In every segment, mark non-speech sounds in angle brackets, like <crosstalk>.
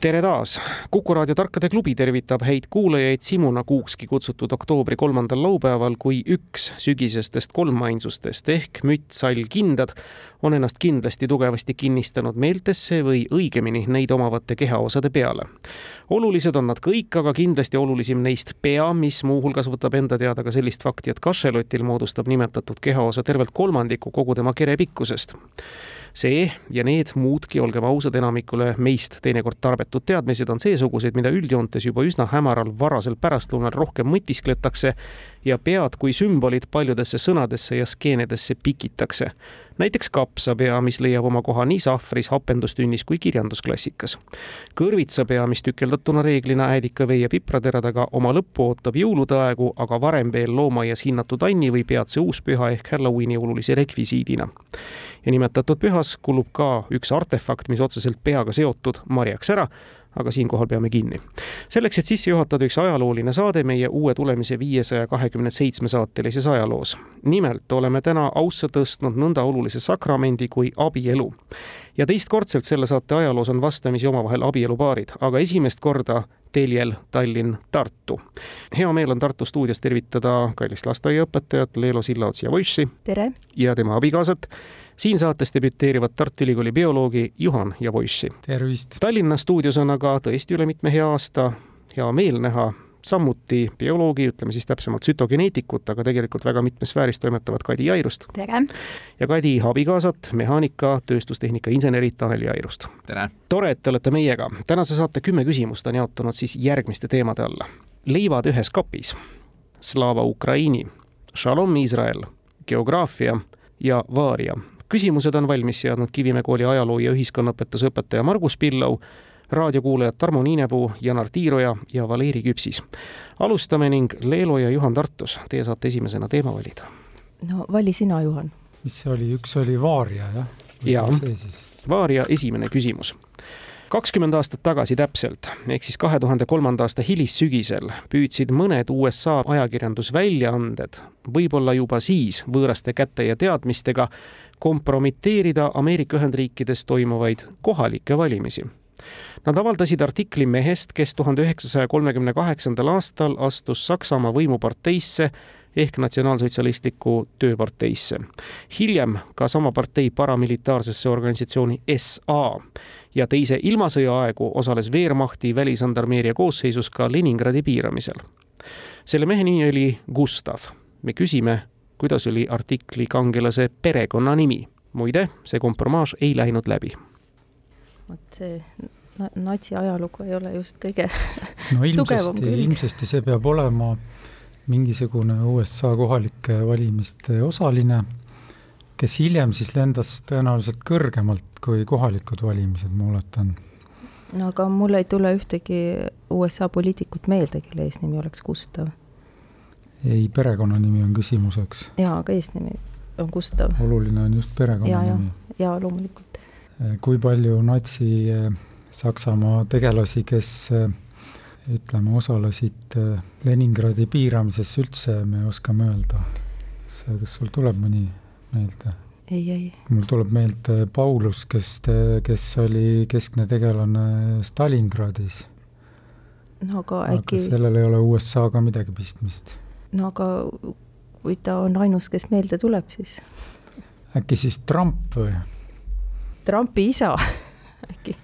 tere taas! kuku raadio Tarkade klubi tervitab häid kuulajaid Simuna Kuukski kutsutud oktoobri kolmandal laupäeval, kui üks sügisestest kolmainsustest ehk mütt, sall, kindad on ennast kindlasti tugevasti kinnistanud meeltesse või õigemini neid omavate kehaosade peale. olulised on nad kõik, aga kindlasti olulisim neist pea, mis muuhulgas võtab enda teada ka sellist fakti, et kašelotil moodustab nimetatud kehaosa tervelt kolmandiku kogu tema kere pikkusest see ja need muudki, olgem ausad, enamikule meist teinekord tarbetud teadmised on seesugused, mida üldjoontes juba üsna hämaral varasel pärastlõunal rohkem mõtiskletakse ja pead kui sümbolid paljudesse sõnadesse ja skeenedesse pikitakse näiteks kapsapea, mis leiab oma koha nii sahvris, hapendustünnis kui kirjandusklassikas. kõrvitsapea, mis tükeldatuna reeglina äädikavee ja pipratera taga oma lõppu ootab jõulude aegu, aga varem veel loomaaias hinnatud Anni või peatse uuspüha ehk Halloweeni olulise rekvisiidina. ja nimetatud pühas kulub ka üks artefakt, mis otseselt peaga seotud, marjaks ära aga siinkohal peame kinni. selleks, et sisse juhatada üks ajalooline saade meie uue tulemise viiesaja kahekümne seitsme saatelises ajaloos. nimelt oleme täna ausse tõstnud nõnda olulise sakramendi kui abielu. ja teistkordselt selle saate ajaloos on vastamisi omavahel abielupaarid, aga esimest korda teljel Tallinn-Tartu. hea meel on Tartu stuudios tervitada kallist lasteaiaõpetajat Leelo Sillaots-Javoissi. tere! ja tema abikaasat siin saates debüteerivad Tartu Ülikooli bioloogi Juhan Javoissi. tervist! Tallinna stuudios on aga tõesti üle mitme hea aasta hea meel näha samuti bioloogi, ütleme siis täpsemalt sütogeneetikut, aga tegelikult väga mitmes sfääris toimetavat Kadi Jairust. tere! ja Kadi abikaasat, mehaanika, tööstustehnika insenerit Tanel Jairust. tere! tore, et te olete meiega. tänase saate kümme küsimust on jaotunud siis järgmiste teemade alla. leivad ühes kapis, Slava Ukraini, Shalom Iisrael, geograafia ja vaaria küsimused on valmis seadnud Kivimäe kooli ajaloo ja ühiskonnaõpetuse õpetaja Margus Pillau, raadiokuulajad Tarmo Niinepuu, Janar Tiiroja ja Valeri Küpsis. alustame ning Leelo ja Juhan Tartus, teie saate esimesena teema valida. no vali sina, Juhan. mis see oli, üks oli Vaaria, jah? jaa, Vaaria esimene küsimus kakskümmend aastat tagasi täpselt, ehk siis kahe tuhande kolmanda aasta hilissügisel püüdsid mõned USA ajakirjandusväljaanded, võib-olla juba siis võõraste käte ja teadmistega, kompromiteerida Ameerika Ühendriikides toimuvaid kohalikke valimisi. Nad avaldasid artikli mehest, kes tuhande üheksasaja kolmekümne kaheksandal aastal astus Saksamaa võimuparteisse ehk Natsionaalsotsialistlikku Tööparteisse. hiljem ka sama partei paramilitaarsesse organisatsiooni SA ja teise ilmasõja aegu osales Wehrmachti välisandarmeeria koosseisus ka Leningradi piiramisel. selle mehe nimi oli Gustav. me küsime, kuidas oli artikli kangelase perekonnanimi. muide, see kompromaaž ei läinud läbi. Vot see natsi ajalugu ei ole just kõige no <laughs> ilmsesti, ilmsesti see peab olema mingisugune USA kohalike valimiste osaline, kes hiljem siis lendas tõenäoliselt kõrgemalt kui kohalikud valimised, ma oletan. no aga mul ei tule ühtegi USA poliitikut meelde, kelle eesnimi oleks Gustav ei, perekonnanimi on küsimuseks. jaa, aga eesnimi on Gustav. oluline on just perekonnanimi. jaa, loomulikult. Eh, kui palju natsi eh, Saksamaa tegelasi, kes eh, ütleme, osalesid Leningradi piiramises üldse, me oskame öelda. kas sul tuleb mõni meelde? ei, ei. mul tuleb meelde Paulus, kes, kes oli keskne tegelane Stalingradis. no aga äkki aga sellel ei ole USA-ga midagi pistmist no aga kui ta on ainus, kes meelde tuleb, siis. äkki siis Trump või? Trumpi isa <laughs> äkki,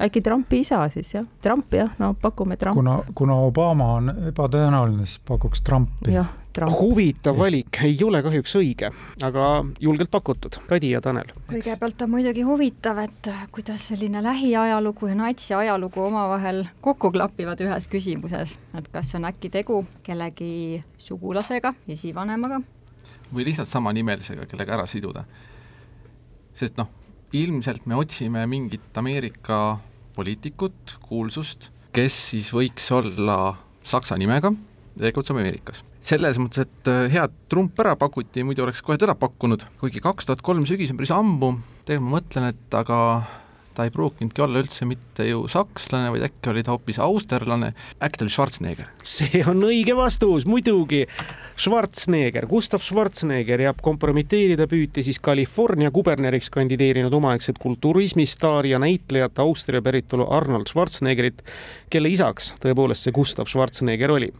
äkki Trumpi isa siis jah, Trump jah, no pakume Trump. kuna, kuna Obama on ebatõenäoline, siis pakuks Trumpi. jah, huvitav valik, ei ole kahjuks õige, aga julgelt pakutud. Kadi ja Tanel. kõigepealt on muidugi huvitav, et kuidas selline lähiajalugu ja natsi ajalugu omavahel kokku klapivad ühes küsimuses, et kas on äkki tegu kellegi sugulasega, esivanemaga. või lihtsalt samanimelisega, kellega ära siduda. sest noh, ilmselt me otsime mingit Ameerika poliitikut, kuulsust, kes siis võiks olla saksa nimega, tegutseb Ameerikas. selles mõttes, et äh, head trump ära pakuti, muidu oleks kohe teda pakkunud, kuigi kaks tuhat kolm sügis on päris ammu, tegelikult ma mõtlen, et aga ta ei pruukinudki olla üldse mitte ju sakslane, vaid äkki oli ta hoopis austerlane, äkki ta oli Schwarzenegger. see on õige vastus, muidugi. Schwarzenegger, Gustav Schwarzenegger ja kompromiteerida püüti siis California kuberneriks kandideerinud omaaegset kulturismistaari ja näitlejat Austria päritolu Arnold Schwarzeneggerit, kelle isaks tõepoolest see Gustav Schwarzenegger oli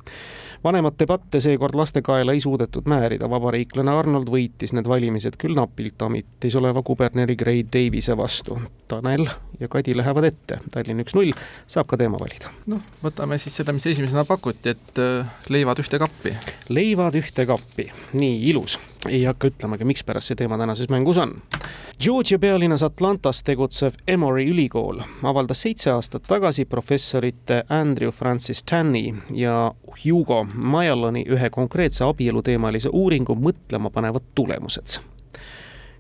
vanemat debatte seekord laste kaela ei suudetud määrida, vabariiklane Arnold võitis need valimised küll napilt ametis oleva kuberneri Gray Davise vastu. Tanel ja Kadi lähevad ette, Tallinn üks-null, saab ka teema valida. noh, võtame siis selle, mis esimesena pakuti, et äh, leivad ühte kappi. leivad ühte kappi, nii ilus, ei hakka ütlemagi, mikspärast see teema tänases mängus on. Georgia pealinnas Atlantas tegutsev Emory ülikool avaldas seitse aastat tagasi professorite Andrew Francis Tanni ja Hugo Majallani ühe konkreetse abieluteemalise uuringu mõtlemapanevad tulemused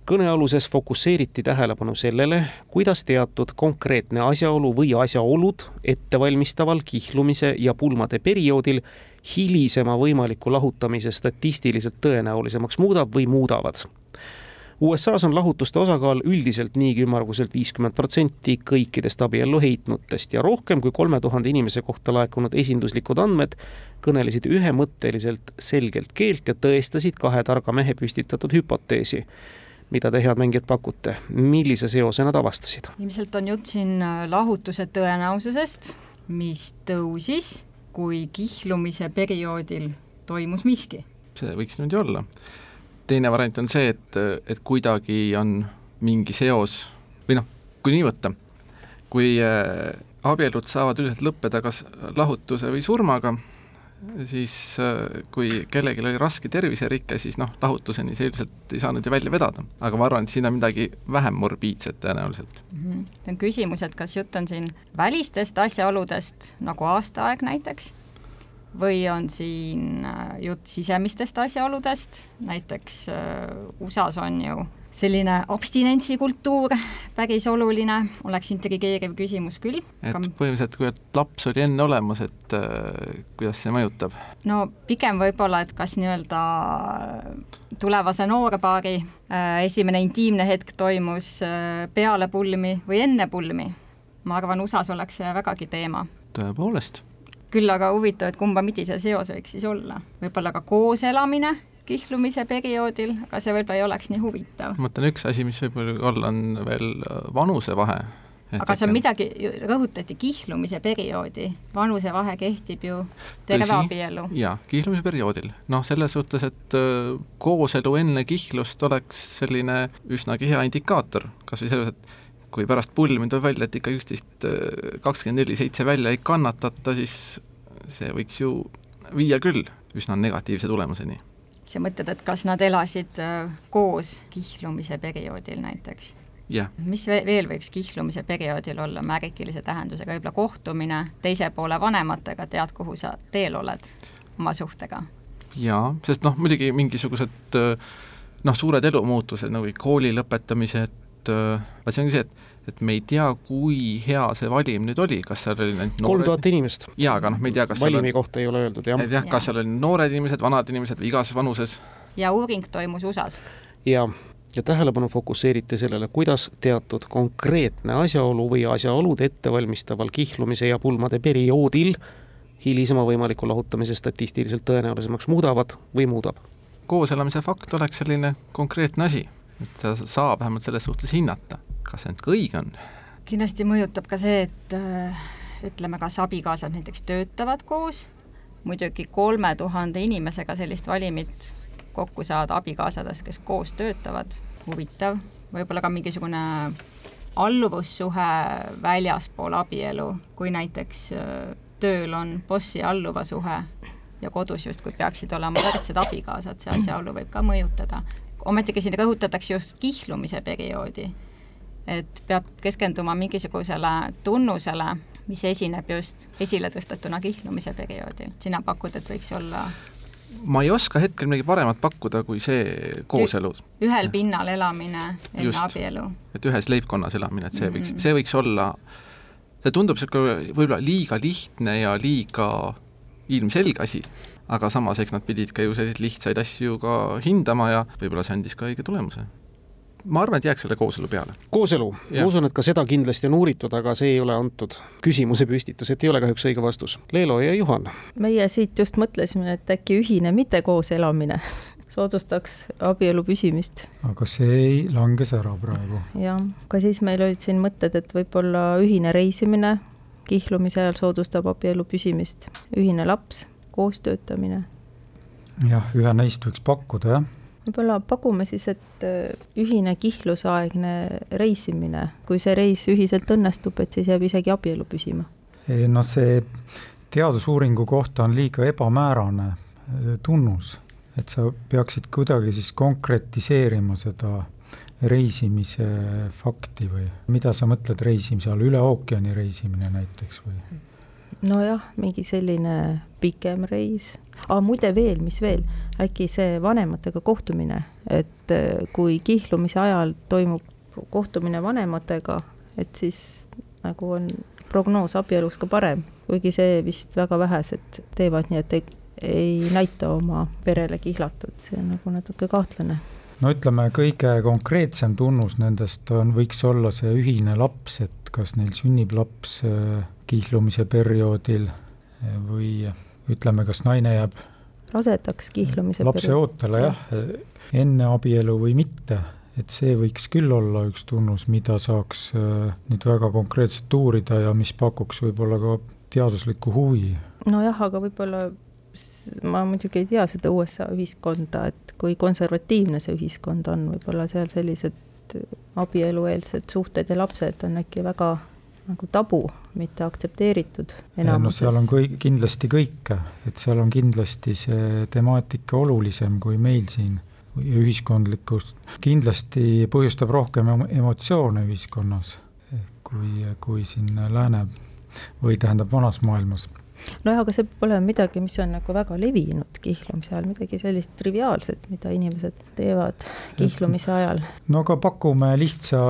kõnealuses fokusseeriti tähelepanu sellele, kuidas teatud konkreetne asjaolu või asjaolud ettevalmistaval kihlumise ja pulmade perioodil hilisema võimaliku lahutamise statistiliselt tõenäolisemaks muudab või muudavad. USA-s on lahutuste osakaal üldiselt niigi ümmarguselt viiskümmend protsenti kõikidest abiellu heitnutest ja rohkem kui kolme tuhande inimese kohta laekunud esinduslikud andmed kõnelesid ühemõtteliselt selgelt keelt ja tõestasid kahe targa mehe püstitatud hüpoteesi. Mida te, head mängijad, pakute, millise seose nad avastasid? ilmselt on jutt siin äh, lahutuse tõenäosusest, mis tõusis, kui kihlumise perioodil toimus miski. see võiks niimoodi olla teine variant on see, et, et kuidagi on mingi seos või noh, kui nii võtta, kui äh, abielud saavad üldiselt lõppeda kas lahutuse või surmaga, siis äh, kui kellelgi oli raske terviserike, siis noh, lahutuseni see üldiselt ei saanud ju välja vedada. aga ma arvan, et siin on midagi vähem morbiidset tõenäoliselt mm. -hmm. see on küsimus, et kas jutt on siin välistest asjaoludest, nagu aastaaeg näiteks või on siin äh, jutt sisemistest asjaoludest, näiteks äh, USA-s on ju selline abstinentsikultuur päris oluline, oleks intrigeeriv küsimus küll. et põhimõtteliselt, kui laps oli enne olemas, et äh, kuidas see mõjutab? no pigem võib-olla, et kas nii-öelda tulevase noorpaari äh, esimene intiimne hetk toimus äh, peale pulmi või enne pulmi. ma arvan, USA-s oleks see vägagi teema. tõepoolest küll aga huvitav, et kumba pidi see seos võiks siis olla, võib-olla ka koos elamine kihlumise perioodil, aga see võib-olla ei oleks nii huvitav. ma mõtlen, üks asi, mis võib-olla olla, on veel äh, vanusevahe. aga see on midagi, rõhutati kihlumise perioodi, vanusevahe kehtib ju terve abielu. jaa, kihlumise perioodil. noh, selles suhtes, et äh, kooselu enne kihlust oleks selline üsnagi hea indikaator, kas või selles, et kui pärast pulmi tuleb välja, et ikka üksteist äh, kakskümmend neli seitse välja ei kannatata, siis see võiks ju viia küll üsna negatiivse tulemuseni. Sa mõtled, et kas nad elasid äh, koos kihlumise perioodil näiteks? jah. mis veel võiks kihlumise perioodil olla märgilise tähendusega, võib-olla kohtumine teise poole vanematega, tead, kuhu sa teel oled oma suhtega? jaa, sest noh, muidugi mingisugused äh, noh, suured elumuutused nagu kooli lõpetamised, vaat see ongi see, et et me ei tea, kui hea see valim nüüd oli, kas seal oli ainult kolm tuhat inimest. jaa, aga noh, me ei tea, kas valimi on... kohta ei ole öeldud, jah. ei tea, kas seal olid noored inimesed, vanad inimesed või igas vanuses. ja uuring toimus USA-s. jaa, ja tähelepanu fokusseeriti sellele, kuidas teatud konkreetne asjaolu või asjaolud ettevalmistaval kihlumise ja pulmade perioodil hilisema võimaliku lahutamise statistiliselt tõenäolisemaks muudavad või muudab. kooselamise fakt oleks selline konkreetne asi, et sa saab vähemalt selles suhtes hinnata kas see nüüd ka õige on? kindlasti mõjutab ka see, et äh, ütleme, kas abikaasad näiteks töötavad koos, muidugi kolme tuhande inimesega sellist valimit kokku saada abikaasadest, kes koos töötavad, huvitav, võib-olla ka mingisugune alluvussuhe väljaspool abielu, kui näiteks äh, tööl on bossi alluva suhe ja kodus justkui peaksid olema võrdsed abikaasad, see asjaolu võib ka mõjutada. ometigi siin rõhutatakse just kihlumise perioodi et peab keskenduma mingisugusele tunnusele, mis esineb just esiletõstetuna kihlumise perioodil. sina pakud, et võiks olla ma ei oska hetkel midagi paremat pakkuda kui see kooselu. ühel pinnal elamine enne abielu. et ühes leibkonnas elamine, et see võiks mm, -hmm. see võiks olla, see tundub niisugune võib-olla liiga lihtne ja liiga ilmselge asi, aga samas, eks nad pidid ka ju selliseid lihtsaid asju ka hindama ja võib-olla see andis ka õige tulemuse ma arvan, et jääks selle kooselu peale. kooselu, ma usun, et ka seda kindlasti on uuritud, aga see ei ole antud küsimuse püstitus, et ei ole kahjuks õige vastus. Leelo ja Juhan. meie siit just mõtlesime, et äkki ühine mitte koos elamine <laughs> soodustaks abielu püsimist. aga see ei langes ära praegu. jah, aga siis meil olid siin mõtted, et võib-olla ühine reisimine kihlumise ajal soodustab abielu püsimist, ühine laps, koostöötamine. jah, ühe neist võiks pakkuda, jah võib-olla pakume siis, et äh, ühine kihluseaegne reisimine, kui see reis ühiselt õnnestub, et siis jääb isegi abielu püsima? noh, see teadusuuringu kohta on liiga ebamäärane äh, tunnus, et sa peaksid kuidagi siis konkretiseerima seda reisimise fakti või mida sa mõtled reisimise all, üle ookeani reisimine näiteks või? Nojah, mingi selline pikem reis. Aa, muide veel, mis veel, äkki see vanematega kohtumine, et äh, kui kihlumise ajal toimub kohtumine vanematega, et siis nagu on prognoos abieluks ka parem, kuigi see vist väga vähesed teevad, nii et ei, ei näita oma perele kihlatud, see on nagu natuke kahtlane no ütleme, kõige konkreetsem tunnus nendest on, võiks olla see ühine laps, et kas neil sünnib laps äh, kihlumise perioodil äh, või ütleme, kas naine jääb rasedaks kihlumise lapse periood. ootele jah, enne abielu või mitte, et see võiks küll olla üks tunnus, mida saaks äh, nüüd väga konkreetselt uurida ja mis pakuks võib-olla ka teaduslikku huvi. nojah, aga võib-olla ma muidugi ei tea seda USA ühiskonda, et kui konservatiivne see ühiskond on, võib-olla seal sellised abielueelsed suhted ja lapsed on äkki väga nagu tabu, mitte aktsepteeritud enamuses. no seal on kõik, kindlasti kõike, et seal on kindlasti see temaatika olulisem kui meil siin ühiskondlikkust, kindlasti põhjustab rohkem emotsioone ühiskonnas kui, kui siin lääne või tähendab vanas maailmas nojah, aga see olema midagi, mis on nagu väga levinud kihlumise ajal, midagi sellist triviaalset, mida inimesed teevad kihlumise ajal. no aga pakume lihtsa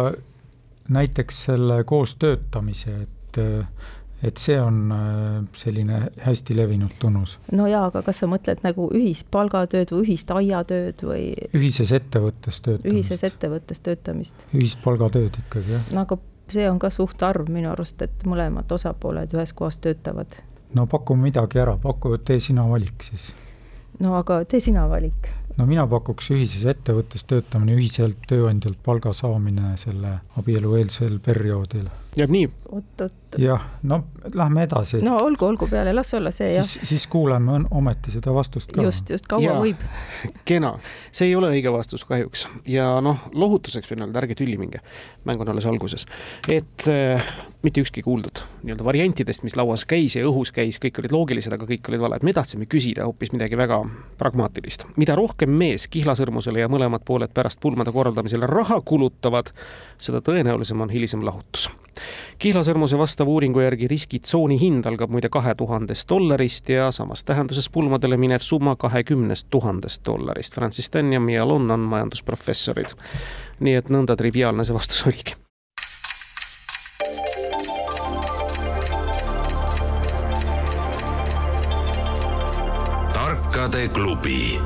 näiteks selle koostöötamise, et et see on äh, selline hästi levinud tunnus. no jaa, aga kas sa mõtled nagu ühispalgatööd või ühist aiatööd või? ühises ettevõttes töötamist. ühises ettevõttes töötamist. ühispalgatööd ikkagi, jah. no aga see on ka suhtarv minu arust, et mõlemad osapooled ühes kohas töötavad. No pakume midagi ära, paku, tee sina valik siis. no aga tee sina valik no mina pakuks ühises ettevõttes töötamine, ühiselt tööandjalt palga saamine selle abielueelsel perioodil. Jääb nii? jah, no lähme edasi. no olgu, olgu peale, las olla see jah. siis kuuleme ometi seda vastust ka. just, just, kaua ja, võib. <laughs> kena, see ei ole õige vastus kahjuks ja noh, lohutuseks võin öelda, ärge tülli minge, mäng on alles alguses, et äh, mitte ükski kuuldud nii-öelda variantidest, mis lauas käis ja õhus käis, kõik olid loogilised, aga kõik olid valed, me tahtsime küsida hoopis midagi väga pragmaatilist. mida rohkem mees kihlasõrmusele ja mõlemad pooled pärast pulmade korraldamisele raha kulutavad, seda tõenäolisem on hilisem lahutus kihlasõrmuse vastava uuringu järgi riskitsooni hind algab muide kahe tuhandest dollarist ja samas tähenduses pulmadele minev summa kahekümnest tuhandest dollarist. Francis Sten ja Mia Lon on majandusprofessorid. nii et nõnda triviaalne see vastus oligi. tarkade klubi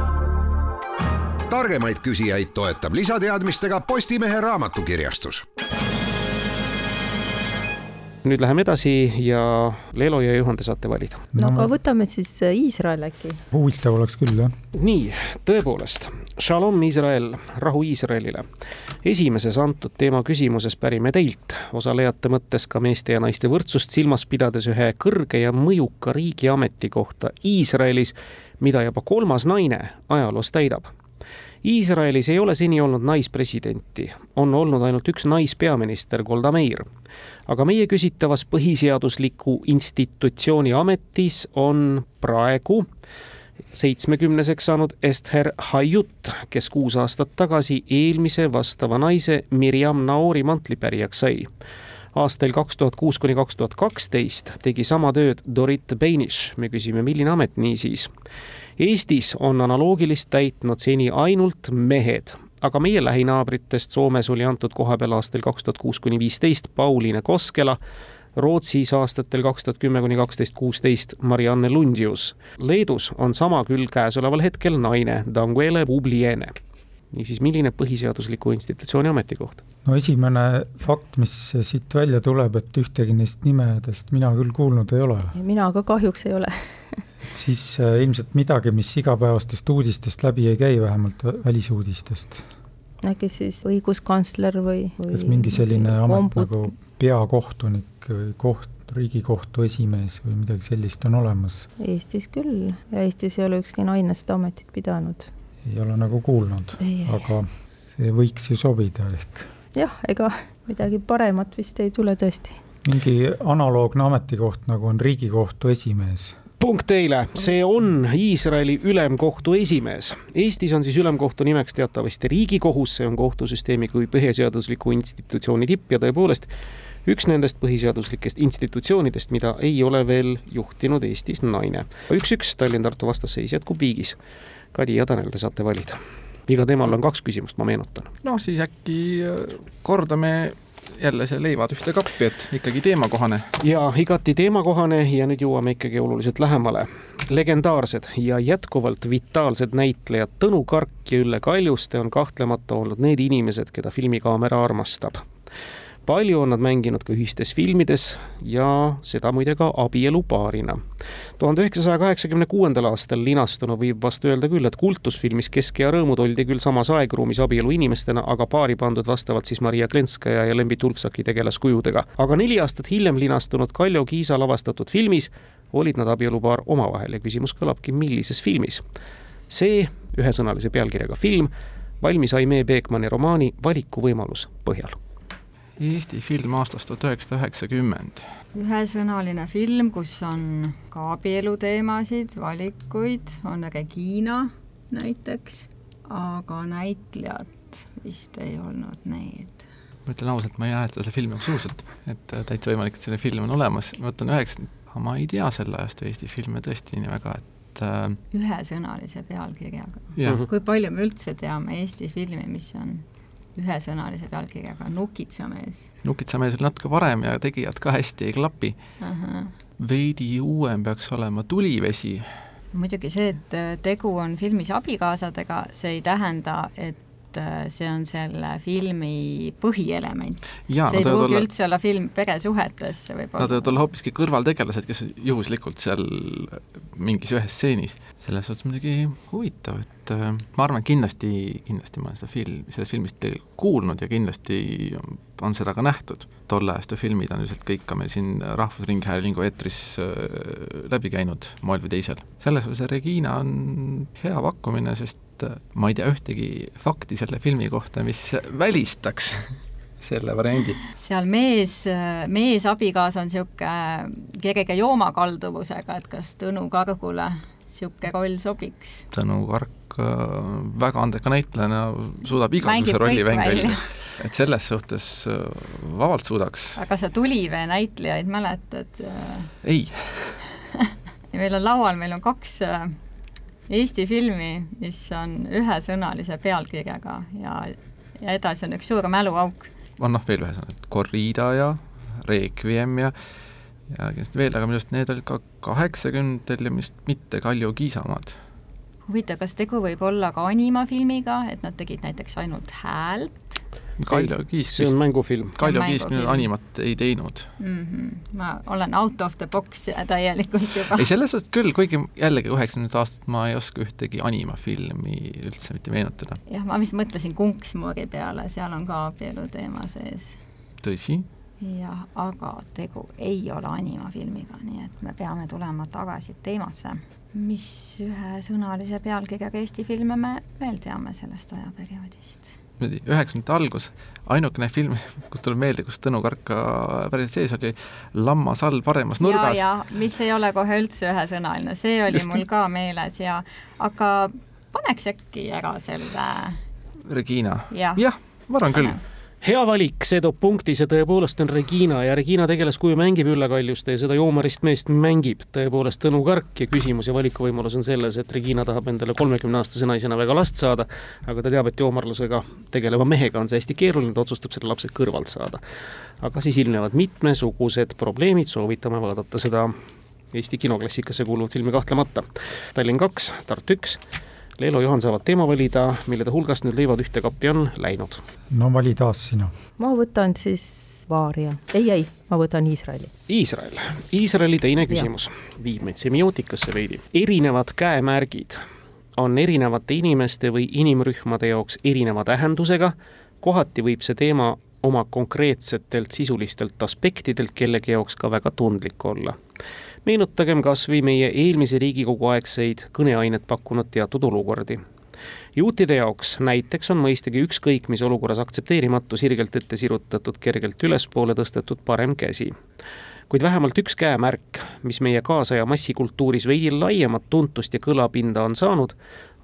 targemaid küsijaid toetab lisateadmistega Postimehe raamatukirjastus nüüd läheme edasi ja Leelo ja Juhan, te saate valida. no aga võtame siis äh, Iisrael äkki. huvitav oleks küll, jah. nii, tõepoolest, Shalom Iisrael, rahu Iisraelile. esimeses antud teema küsimuses pärime teilt, osalejate mõttes ka meeste ja naiste võrdsust silmas pidades ühe kõrge ja mõjuka riigiameti kohta Iisraelis, mida juba kolmas naine ajaloos täidab Iisraelis ei ole seni olnud naispresidenti, on olnud ainult üks naispeaminister, Golda Meir. aga meie küsitavas põhiseadusliku institutsiooni ametis on praegu seitsmekümneseks saanud Esther Hayut, kes kuus aastat tagasi eelmise vastava naise Mirjam Naori mantlipärijaks sai aastail kaks tuhat kuus kuni kaks tuhat kaksteist tegi sama tööd Dorit Beinish. me küsime, milline amet niisiis Eestis on analoogilist täitnud seni ainult mehed, aga meie lähinaabritest Soomes oli antud koha peal aastal kaks tuhat kuus kuni viisteist Pauliine Koskela, Rootsis aastatel kaks tuhat kümme kuni kaksteist kuusteist Marianne Lundius. Leedus on sama küll käesoleval hetkel naine Danguele Publiene. Niisiis, milline põhiseadusliku institutsiooni ametikoht? no esimene fakt, mis siit välja tuleb, et ühtegi neist nimedest mina küll kuulnud ei ole. mina ka kahjuks ei ole <laughs> siis äh, ilmselt midagi, mis igapäevastest uudistest läbi ei käi, vähemalt välisuudistest. äkki siis õiguskantsler või, või kas mingi selline amet ombud... nagu peakohtunik või koht, Riigikohtu esimees või midagi sellist on olemas? Eestis küll ja Eestis ei ole ükski naine seda ametit pidanud. Ei ole nagu kuulnud, aga see võiks ju sobida ehk jah, ega midagi paremat vist ei tule tõesti. mingi analoogne ametikoht, nagu on Riigikohtu esimees punkt teile, see on Iisraeli ülemkohtu esimees. Eestis on siis ülemkohtu nimeks teatavasti Riigikohus, see on kohtusüsteemi kui põhiseadusliku institutsiooni tipp ja tõepoolest üks nendest põhiseaduslikest institutsioonidest, mida ei ole veel juhtinud Eestis naine. üks-üks Tallinn-Tartu vastasseis jätkub viigis. Kadi ja Tanel, te saate valida iga teemal on kaks küsimust, ma meenutan. noh, siis äkki äh, kordame jälle see leivad ühte kappi, et ikkagi teemakohane. ja igati teemakohane ja nüüd jõuame ikkagi oluliselt lähemale. legendaarsed ja jätkuvalt vitaalsed näitlejad Tõnu Kark ja Ülle Kaljuste on kahtlemata olnud need inimesed, keda filmikaamera armastab palju on nad mänginud ka ühistes filmides ja seda muide ka abielupaarina. tuhande üheksasaja kaheksakümne kuuendal aastal linastunu võib vast öelda küll, et kultusfilmis Kesk ja rõõmud oldi küll samas aegruumis abielu inimestena, aga paari pandud vastavalt siis Maria Klenskaja ja Lembi Tulpsaki tegelaskujudega. aga neli aastat hiljem linastunud Kaljo Kiisa lavastatud filmis olid nad abielupaar omavahel ja küsimus kõlabki, millises filmis. see ühesõnalise pealkirjaga film valmis Aimee Beekmanni romaani Valikuvõimalus põhjal Eesti film aastast tuhat üheksasada üheksakümmend. ühesõnaline film, kus on ka abieluteemasid, valikuid, on Regina näiteks, aga näitlejad vist ei olnud need. ma ütlen ausalt, ma ei mäleta seda filmi absoluutselt, et äh, täitsa võimalik, et selline film on olemas, ma võtan üheks, ma ei tea selle ajastu Eesti filme tõesti nii väga, et äh... ühesõnalise pealkirjaga. Kui palju me üldse teame Eesti filmi, mis on ühesõnalise pealkirjaga Nukitsamees. nukitsamees oli natuke varem ja tegijad ka hästi ei klapi uh. -huh. veidi uuem peaks olema Tulivesi. muidugi see, et tegu on filmis abikaasadega, see ei tähenda, et et äh, see on selle filmi põhielement. see ei pruugi olla... üldse olla film peresuhetes, see võib olla. Nad võivad olla hoopiski kõrvaltegelased, kes juhuslikult seal mingis ühes stseenis. selles suhtes muidugi huvitav, et äh, ma arvan, kindlasti, kindlasti ma olen seda film, sellest filmist kuulnud ja kindlasti on seda ka nähtud. tolle ajastu filmid on ilmselt kõik ka meil siin Rahvusringhäälingu eetris äh, läbi käinud moel või teisel. selles suhtes Regina on hea pakkumine, sest ma ei tea ühtegi fakti selle filmi kohta, mis välistaks <laughs> selle variandi. seal mees, mees abikaasa on niisugune kerge joomakalduvusega, et kas Tõnu Kargule niisugune roll sobiks? Tõnu Kark väga andeka näitlejana suudab igasuguse rolli mängida et selles suhtes vabalt suudaks. aga sa Tulivee näitlejaid mäletad? ei <laughs> meil on laual, meil on kaks Eesti filmi, mis on ühesõnalise pealkirjaga ja, ja edasi on üks suur mäluauk. on noh, veel ühesõnaga, Corrida ja Requiem ja ja kindlasti veel, aga minu arust need olid ka kaheksakümnendatel ja vist mitte Kaljo Kiisa omad. huvitav, kas tegu võib olla ka animafilmiga, et nad tegid näiteks ainult häält Kaljo Kiis see on mängufilm. Kaljo Kiis minu animat ei teinud mm. -hmm. ma olen out of the box täielikult juba. ei, selles suhtes küll, kuigi jällegi üheksakümnendat aastat ma ei oska ühtegi animafilmi üldse mitte meenutada. jah, ma vist mõtlesin Kunksmoori peale, seal on ka abielu teema sees. tõsi? jah, aga tegu ei ole animafilmiga, nii et me peame tulema tagasi teemasse. mis ühesõnalise pealkirjaga Eesti filme me veel teame sellest ajaperioodist? Niimoodi üheksakümnendate algus, ainukene film, kus tuleb meelde, kus Tõnu Kark ka päris sees oli, Lammas all paremas nurgas. ja, ja mis ei ole kohe üldse ühesõnaline, see oli Just. mul ka meeles ja aga paneks äkki ära selle Regina ja., jah, ma arvan küll hea valik, see toob punkti, see tõepoolest on Regina ja Regina tegelaskuju mängib Ülle Kaljuste ja seda joomarist meest mängib tõepoolest Tõnu Kark ja küsimus ja valikuvõimalus on selles, et Regina tahab endale kolmekümne-aastase naisena väga last saada, aga ta teab, et joomarlusega tegeleva mehega on see hästi keeruline, ta otsustab selle lapse kõrvalt saada. aga siis ilmnevad mitmesugused probleemid, soovitame vaadata seda Eesti kinoklassikasse kuuluvat filmi kahtlemata. Tallinn kaks, Tartu üks Leelo Juhan saavad teema valida, millede hulgast nüüd leivad ühte kappi on läinud. no vali taas sina. ma võtan siis Vaaria, ei, ei, ma võtan Iisraeli. Iisrael, Iisraeli teine küsimus viib meid semiootikasse veidi. erinevad käemärgid on erinevate inimeste või inimrühmade jaoks erineva tähendusega, kohati võib see teema oma konkreetsetelt sisulistelt aspektidelt kellegi jaoks ka väga tundlik olla meenutagem kas või meie eelmise Riigikogu aegseid kõneainet pakkunud teatud olukordi. juutide jaoks näiteks on mõistagi ükskõik mis olukorras aktsepteerimatu sirgelt ette sirutatud, kergelt ülespoole tõstetud parem käsi kuid vähemalt üks käemärk, mis meie kaasaja massikultuuris veidi laiemat tuntust ja kõlapinda on saanud,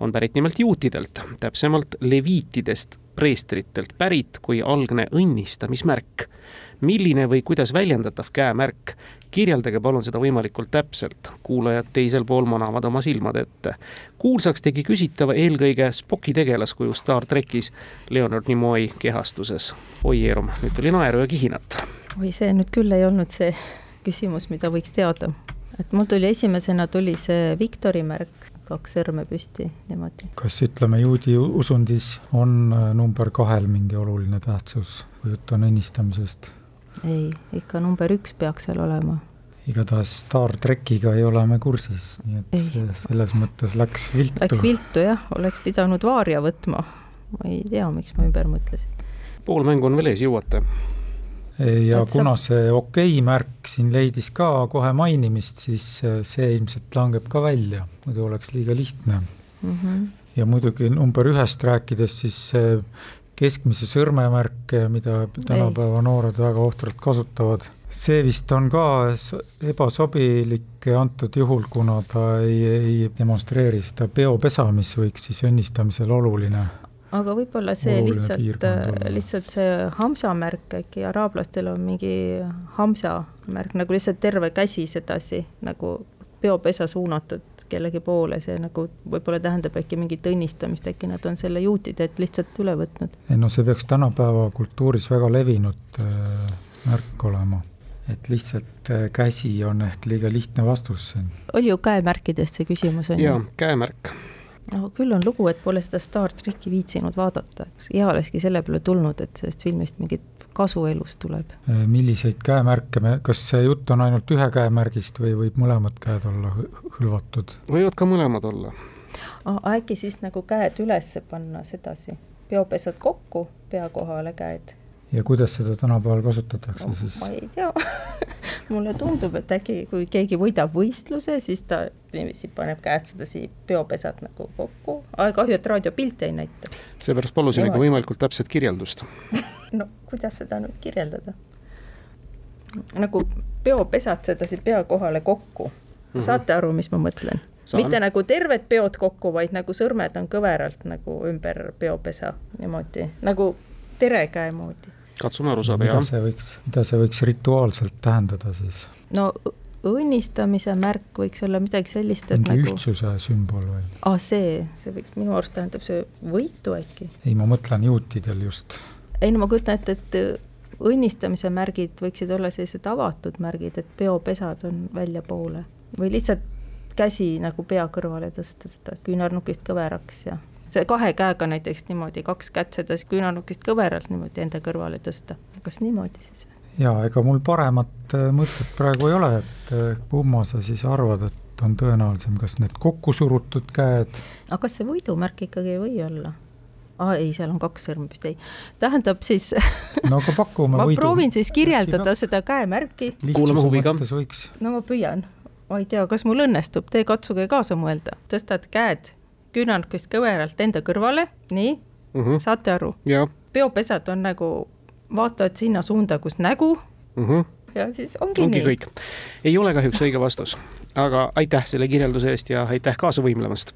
on pärit nimelt juutidelt, täpsemalt leviitidest, preestritelt pärit kui algne õnnistamismärk. milline või kuidas väljendatav käemärk kirjeldage palun seda võimalikult täpselt, kuulajad teisel pool manavad oma silmad ette. kuulsaks tegi küsitava eelkõige Spocki tegelaskuju Star trackis Leonard Nimoy kehastuses. oi Eerum, nüüd tuli naeru ja kihinat. oi, see nüüd küll ei olnud see küsimus, mida võiks teada. et mul tuli esimesena tuli see Viktori märk, kaks sõrme püsti niimoodi. kas ütleme, juudi usundis on äh, number kahel mingi oluline tähtsus, kui jutt on õnnistamisest? Ei, ikka number üks peaks seal olema. igatahes Star trackiga ei ole me kursis, nii et ei. selles mõttes läks viltu. Läks viltu jah, oleks pidanud Vaaria võtma. ma ei tea, miks ma ümber mõtlesin. pool mängu on veel ees, jõuate ja et kuna see okei okay märk siin leidis ka kohe mainimist, siis see ilmselt langeb ka välja, muidu oleks liiga lihtne mm. -hmm. ja muidugi number ühest rääkides, siis keskmise sõrmemärke, mida tänapäeva noored väga ohtralt kasutavad. see vist on ka ebasobilik antud juhul, kuna ta ei, ei demonstreeri seda peopesa, mis võiks siis õnnistamisel oluline aga võib-olla see lihtsalt, lihtsalt see hamsa märk äkki araablastel on mingi hamsa märk nagu lihtsalt terve käsi sedasi nagu peopesa suunatud kellegi poole, see nagu võib-olla tähendab äkki mingit õnnistamist, äkki nad on selle juutidelt lihtsalt üle võtnud. ei no see peaks tänapäeva kultuuris väga levinud äh, märk olema et lihtsalt äh, käsi on ehk liiga lihtne vastus siin. oli ju käemärkidest see küsimus, on ju? jaa, käemärk no küll on lugu, et pole seda Star tracki viitsinud vaadata, hea olekski selle peale tulnud, et sellest filmist mingit kasu elus tuleb. Äh, milliseid käemärke me, kas see jutt on ainult ühe käemärgist või võib mõlemad käed olla hõlvatud? võivad ka mõlemad olla. äkki siis nagu käed üles panna sedasi, peopesad kokku, pea kohale käed ja kuidas seda tänapäeval kasutatakse no, siis? ma ei tea <laughs> mulle tundub, et äkki kui keegi võidab võistluse, siis ta niiviisi paneb käed sedasi peopesad nagu kokku, kahju, et raadiopilte ei näita. seepärast palusimegi võimalikult täpset kirjeldust <laughs> no kuidas seda nüüd kirjeldada? nagu peopesad sedasi pea kohale kokku mm, -hmm. saate aru, mis ma mõtlen? mitte nagu terved peod kokku, vaid nagu sõrmed on kõveralt nagu ümber peopesa niimoodi, nagu terekäe moodi katsume aru saada, jah. mida see võiks, mida see võiks rituaalselt tähendada siis? no õnnistamise märk võiks olla midagi sellist, et mingi nagu ühtsuse sümbol või? aa, see, see võiks, minu arust tähendab see võitu äkki. ei, ma mõtlen juutidel just. Ei no ma kujutan ette, et õnnistamise märgid võiksid olla sellised avatud märgid, et peopesad on väljapoole või lihtsalt käsi nagu pea kõrvale tõsta, seda küünarnukist kõveraks ja see kahe käega näiteks niimoodi, kaks kätt seda küünarnukist kõveralt niimoodi enda kõrvale tõsta, kas niimoodi siis? jaa, ega mul paremat äh, mõtet praegu ei ole, et äh, kumma sa siis arvad, et on tõenäolisem, kas need kokku surutud käed aga kas see võidumärk ikkagi ei või olla? Aa ah, ei, seal on kaks sõrme vist, ei. tähendab siis <laughs> no aga pakume ma võidu. proovin siis kirjeldada no, seda käemärki. kuulame huviga. no ma püüan. ma ei tea, kas mul õnnestub, te katsuge kaasa mõelda, tõstad käed küünarnukist kõveralt enda kõrvale, nii mm, -hmm. saate aru? peopesad on nagu, vaatavad sinna suunda, kus nägu mm. -hmm. ja siis ongi, ongi nii. kõik. ei ole kahjuks õige vastus, aga aitäh selle kirjelduse eest ja aitäh kaasa võimlemast.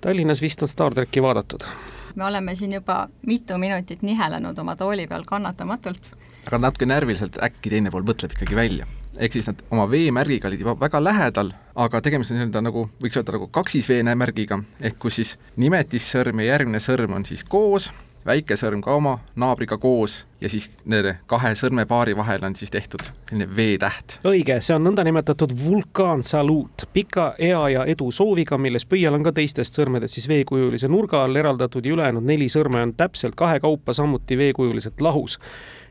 Tallinnas vist on Star tracki vaadatud me oleme siin juba mitu minutit nihelenud oma tooli peal kannatamatult. aga natuke närviliselt äkki teine pool mõtleb ikkagi välja ehk siis nad oma veemärgiga olid juba väga lähedal, aga tegemist on nii-öelda nagu, võiks öelda nagu kaksisveenemärgiga, ehk kus siis nimetissõrm ja järgmine sõrm on siis koos, väike sõrm ka oma naabriga koos ja siis nende kahe sõrmepaari vahel on siis tehtud selline V-täht. õige, see on nõndanimetatud vulkaansaluut, pika ea ja edu sooviga, milles pöial on ka teistest sõrmedest siis veekujulise nurga all eraldatud ja ülejäänud neli sõrme on täpselt kahekaupa samuti veekujuliselt lahus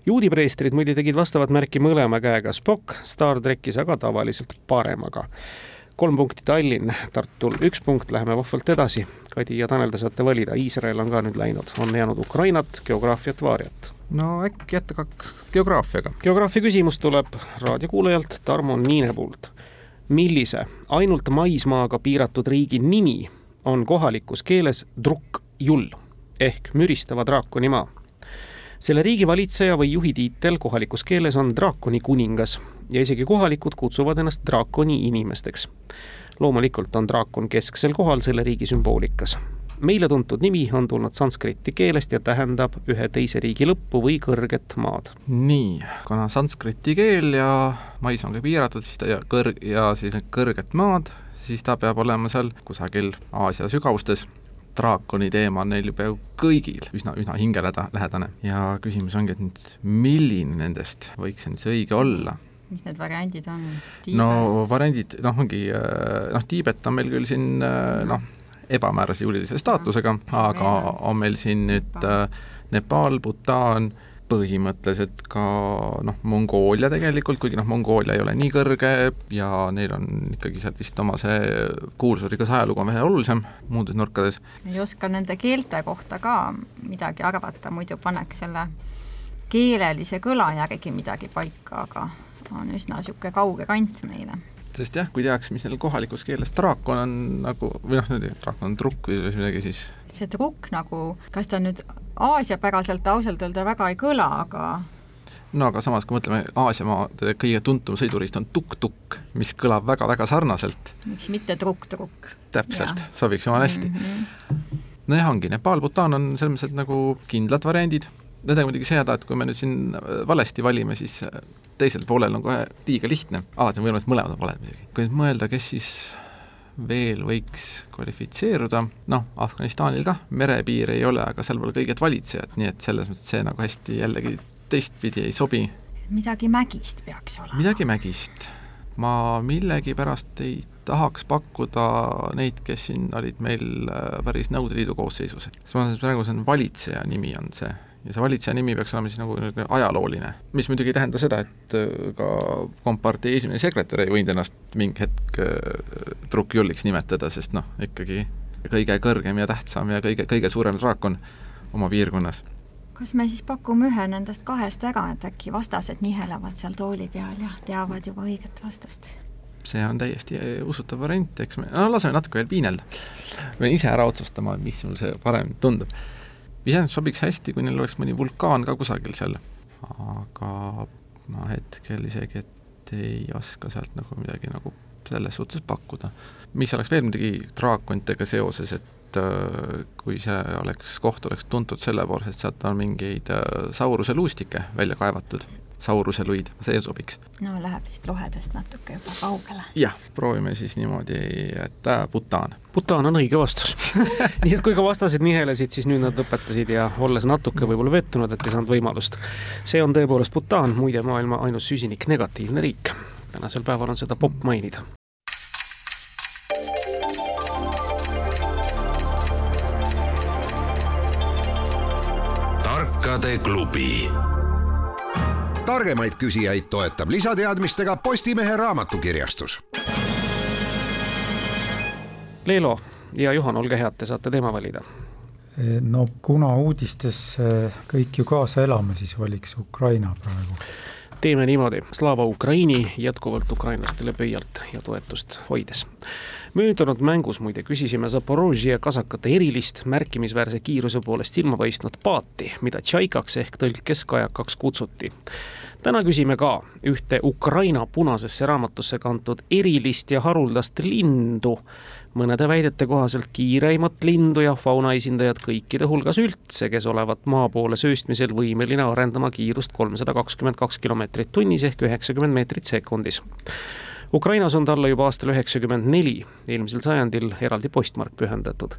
juudipreestrid muide tegid vastavat märki mõlema käega, Spock Star trackis aga tavaliselt paremaga. Kolm punkti Tallinn, Tartul üks punkt, läheme vahvalt edasi. Kadi ja Tanel, te saate valida, Iisrael on ka nüüd läinud, on jäänud Ukrainat, geograafiat, vaariat. no äkki jätta kaks geograafiaga. geograafia küsimus tuleb raadiokuulajalt Tarmo Niinepuult. millise ainult maismaaga piiratud riigi nimi on kohalikus keeles Drukk-Jull ehk müristava draakoni maa? selle riigi valitseja või juhi tiitel kohalikus keeles on draakoni kuningas ja isegi kohalikud kutsuvad ennast draakoni inimesteks. loomulikult on draakon kesksel kohal selle riigi sümboolikas. meile tuntud nimi on tulnud sanskriti keelest ja tähendab ühe teise riigi lõppu või kõrget maad. nii, kuna sanskriti keel ja maismaa on ka piiratud, siis ta ja kõrg- ja siis need kõrget maad, siis ta peab olema seal kusagil Aasia sügavustes draakoni teema on neil peaaegu kõigil üsna, üsna hingelähedane ja küsimus ongi, et nüüd milline nendest võiks see nüüd see õige olla mis need variandid on? no variandid, noh, ongi noh, Tiibet on meil küll siin noh, ebamäärase juriidilise staatusega, aga on meil siin nüüd Nepal, Bhutan, põhimõtteliselt ka noh, Mongoolia tegelikult, kuigi noh, Mongoolia ei ole nii kõrge ja neil on ikkagi sealt vist oma see kuulsusrikas ajalugu on vähe olulisem muudes nurkades. ei oska nende keelte kohta ka midagi arvata, muidu paneks selle keelelise kõla järgi midagi paika, aga on üsna niisugune kauge kant meile sest jah, kui teaks, mis neil kohalikus keeles draakon on nagu, või noh, draakon on trukk või midagi, siis see trukk nagu, kas ta nüüd Aasia-päraselt ausalt öelda väga ei kõla, aga no aga samas, kui mõtleme, Aasiamaade kõige tuntum sõiduriist on tukk-tukk, mis kõlab väga-väga sarnaselt. miks mitte trukk-trukk. täpselt, sobiks jumala hästi mm. -hmm. nojah, ongi, Nepal, Bhutan on selles mõttes, nagu kindlad variandid, nendega muidugi see häda, et kui me nüüd siin valesti valime, siis teisel poolel on kohe liiga lihtne, alati on võimalus, et mõlemad on valed muidugi. kui nüüd mõelda, kes siis veel võiks kvalifitseeruda, noh, Afganistanil kah merepiir ei ole, aga seal pole kõiget valitsejat, nii et selles mõttes see nagu hästi jällegi teistpidi ei sobi. midagi mägist peaks olema. midagi mägist. ma millegipärast ei tahaks pakkuda neid, kes siin olid meil äh, päris Nõukogude Liidu koosseisus, sest ma praegu see on valitseja nimi on see ja see valitseja nimi peaks olema siis nagu ajalooline, mis muidugi ei tähenda seda, et äh, ka kompartei esimene sekretär ei võinud ennast mingi hetk äh, nimetada, sest noh, ikkagi kõige kõrgem ja tähtsam ja kõige, kõige suurem draakon oma piirkonnas. kas me siis pakume ühe nendest kahest ära, et äkki vastased nihelevad seal tooli peal ja teavad juba õiget vastust? see on täiesti äh, usutav variant, eks me, no laseme natuke veel piinelda. peame ise ära otsustama, mis sul see parem tundub iseenesest sobiks hästi, kui neil oleks mõni vulkaan ka kusagil seal, aga ma hetkel isegi, et ei oska sealt nagu midagi nagu selles suhtes pakkuda. mis oleks veel muidugi draakontidega seoses, et äh, kui see oleks, koht oleks tuntud selle poolest, et sealt on mingeid äh, Sauruse luustike välja kaevatud Sauruse luid, see sobiks. no läheb vist lohedest natuke juba kaugele. jah, proovime siis niimoodi, et äh, Bhutan. Bhutan on õige vastus <laughs> nii et kui ka vastased nihelesid, siis nüüd nad lõpetasid ja olles natuke võib-olla pettunud, et ei saanud võimalust. see on tõepoolest Bhutan, muide maailma ainus süsiniknegatiivne riik. tänasel päeval on seda popp mainida. tarkade klubi targemaid küsijaid toetab lisateadmistega Postimehe raamatukirjastus. Leelo ja Juhan, olge head, te saate teema valida. no kuna uudistes kõik ju kaasa elame, siis valiks Ukraina praegu. teeme niimoodi, Slava Ukraini jätkuvalt ukrainlastele pöialt ja toetust hoides. Möödunud mängus muide küsisime Zaporožje kasakate erilist märkimisväärse kiiruse poolest silma paistnud paati, mida tšaikaks ehk tõlkes kajakaks kutsuti. täna küsime ka ühte Ukraina punasesse raamatusse kantud erilist ja haruldast lindu, mõnede väidete kohaselt kiireimat lindu ja fauna esindajat kõikide hulgas üldse, kes olevat maa poole sööstmisel võimeline arendama kiirust kolmsada kakskümmend kaks kilomeetrit tunnis ehk üheksakümmend meetrit sekundis. Ukrainas on talle juba aastal üheksakümmend neli, eelmisel sajandil eraldi postmark pühendatud.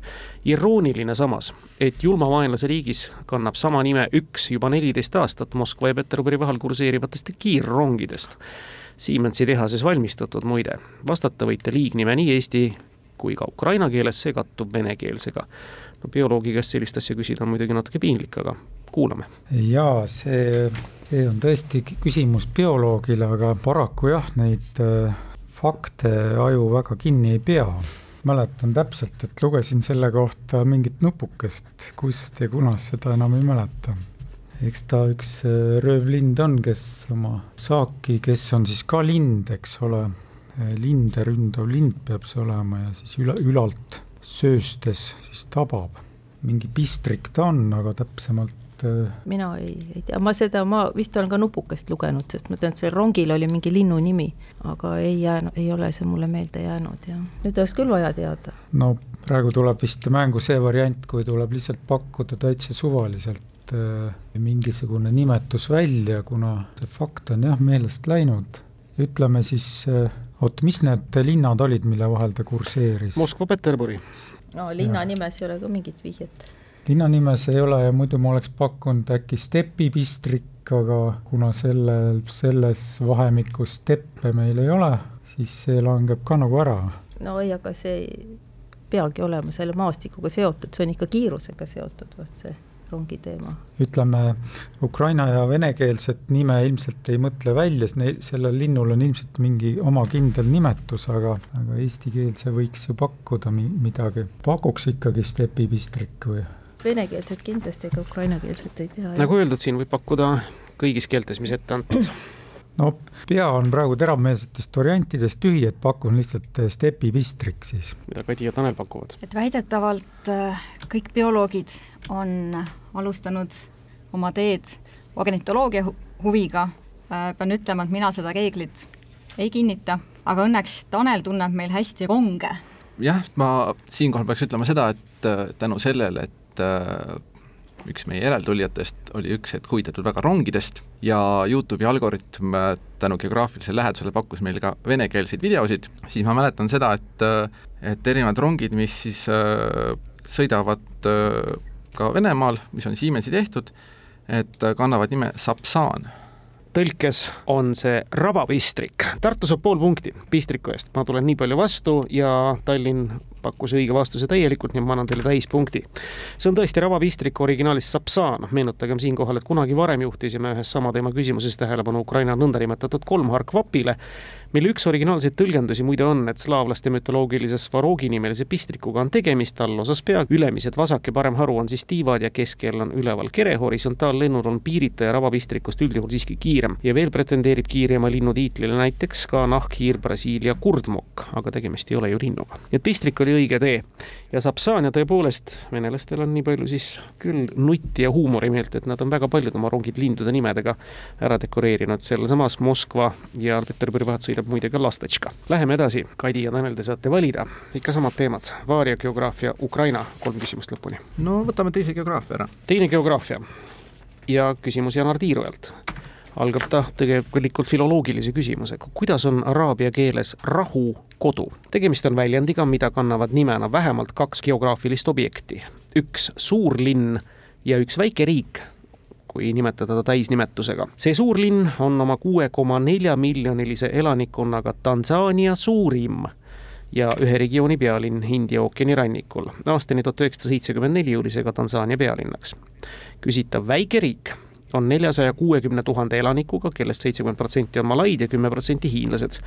irooniline samas, et julma vaenlase riigis kannab sama nime üks juba neliteist aastat Moskva ja Peterburi vahel kurseerivatest kiirrongidest. Siemensi tehases valmistatud muide, vastata võite liignime nii eesti kui ka ukraina keeles, see kattub venekeelsega. no bioloogi käest sellist asja küsida on muidugi natuke piinlik, aga kuulame. jaa, see, see on tõesti küsimus bioloogile, aga paraku jah, neid äh, fakte aju väga kinni ei pea. mäletan täpselt, et lugesin selle kohta mingit nupukest, kust ja kunast, seda enam ei mäleta. eks ta üks äh, röövlind on, kes oma saaki, kes on siis ka lind, eks ole Eh, linde ründav lind peab see olema ja siis üle, ülalt sööstes siis tabab. mingi pistrik ta on, aga täpsemalt eh, mina ei, ei tea, ma seda, ma vist olen ka nupukest lugenud, sest ma tean, et seal rongil oli mingi linnu nimi, aga ei jäänud, ei ole see mulle meelde jäänud ja nüüd oleks küll vaja teada. no praegu tuleb vist mängu see variant, kui tuleb lihtsalt pakkuda täitsa suvaliselt äh, mingisugune nimetus välja, kuna see fakt on jah meelest läinud, ütleme siis äh, oot, mis need linnad olid, mille vahel ta kurseeris? Moskva, Peterburi. no linna nimes ei ole ka mingit vihjet. Linna nimes ei ole ja muidu ma oleks pakkunud äkki stepipistrik, aga kuna sellel, selles vahemikus steppe meil ei ole, siis see langeb ka nagu ära. no ei, aga see ei peagi olema selle maastikuga seotud, see on ikka kiirusega seotud, vot see rongi teema? ütleme, ukraina ja venekeelset nime ilmselt ei mõtle välja, sellel linnul on ilmselt mingi oma kindel nimetus, aga, aga eestikeelse võiks ju pakkuda mi-, midagi. pakuks ikkagi stepipistrik või? Venekeelset kindlasti, aga ukrainakeelset ei tea. nagu öeldud, siin võib pakkuda kõigis keeltes, mis ette antud no pea on praegu teravmeelsetest variantidest tühi, et pakun lihtsalt stepipistrik siis. mida Kadi ja Tanel pakuvad? et väidetavalt äh, kõik bioloogid on alustanud oma teed ornitoloogia huviga, äh, pean ütlema, et mina seda reeglit ei kinnita, aga õnneks Tanel tunneb meil hästi ronge. jah, ma siinkohal peaks ütlema seda, et tänu sellele, et üks meie järeltulijatest oli üks hetk huvitatud väga rongidest ja Youtube'i algoritm tänu geograafilisele lähedusele pakkus meile ka venekeelseid videosid, siis ma mäletan seda, et et erinevad rongid, mis siis äh, sõidavad äh, ka Venemaal, mis on Siemensi tehtud, et kannavad nime Sapsaan. Tõlkes on see rabapistrik. Tartu saab pool punkti pistriku eest, ma tulen nii palju vastu ja Tallinn pakkus õige vastuse täielikult, nii et ma annan teile täispunkti. see on tõesti rabapistrik originaalis Sapsaan, meenutagem siinkohal, et kunagi varem juhtisime ühes sama teema küsimuses tähelepanu Ukraina nõndanimetatud kolmharkvapile, mille üks originaalseid tõlgendusi muide on, et slaavlaste mütoloogilises Svarogi nimelise pistrikuga on tegemist, allosas pea, ülemised vasak ja parem haru on siis tiivad ja keskel on üleval kere, horisontaallennul on piirita ja rabapistrikust üldjuhul siiski kiirem ja veel pretendeerib kiirema linnu tiitlile näiteks ka nahkhiir Brasiilia kurdmokk, aga tegemist ei ole ju linnuga. nii et pistrik oli oli õige tee. ja Sapsaania tõepoolest, venelastel on nii palju siis küll nutti ja huumorimeelt, et nad on väga paljud oma rongid lindude nimedega ära dekoreerinud, sealsamas Moskva ja Peterburi vahet sõidab muide ka Lastatška. Läheme edasi, Kadi ja Tanel, te saate valida, ikka samad teemad, vaaria, geograafia, Ukraina, kolm küsimust lõpuni. no võtame teise geograafia ära. teine geograafia ja küsimus Janar Tiirujalt algab ta tegelikult filoloogilise küsimusega, kuidas on araabia keeles rahu kodu? tegemist on väljendiga, mida kannavad nimena vähemalt kaks geograafilist objekti, üks suur linn ja üks väike riik, kui nimetada ta täisnimetusega. see suur linn on oma kuue koma nelja miljonilise elanikkonnaga Tansaania suurim ja ühe regiooni pealinn India ookeani rannikul. aastani tuhat üheksasada seitsekümmend neli oli see ka Tansaania pealinnaks. küsitav väike riik on neljasaja kuuekümne tuhande elanikuga, kellest seitsekümmend protsenti on malaid ja kümme protsenti hiinlased.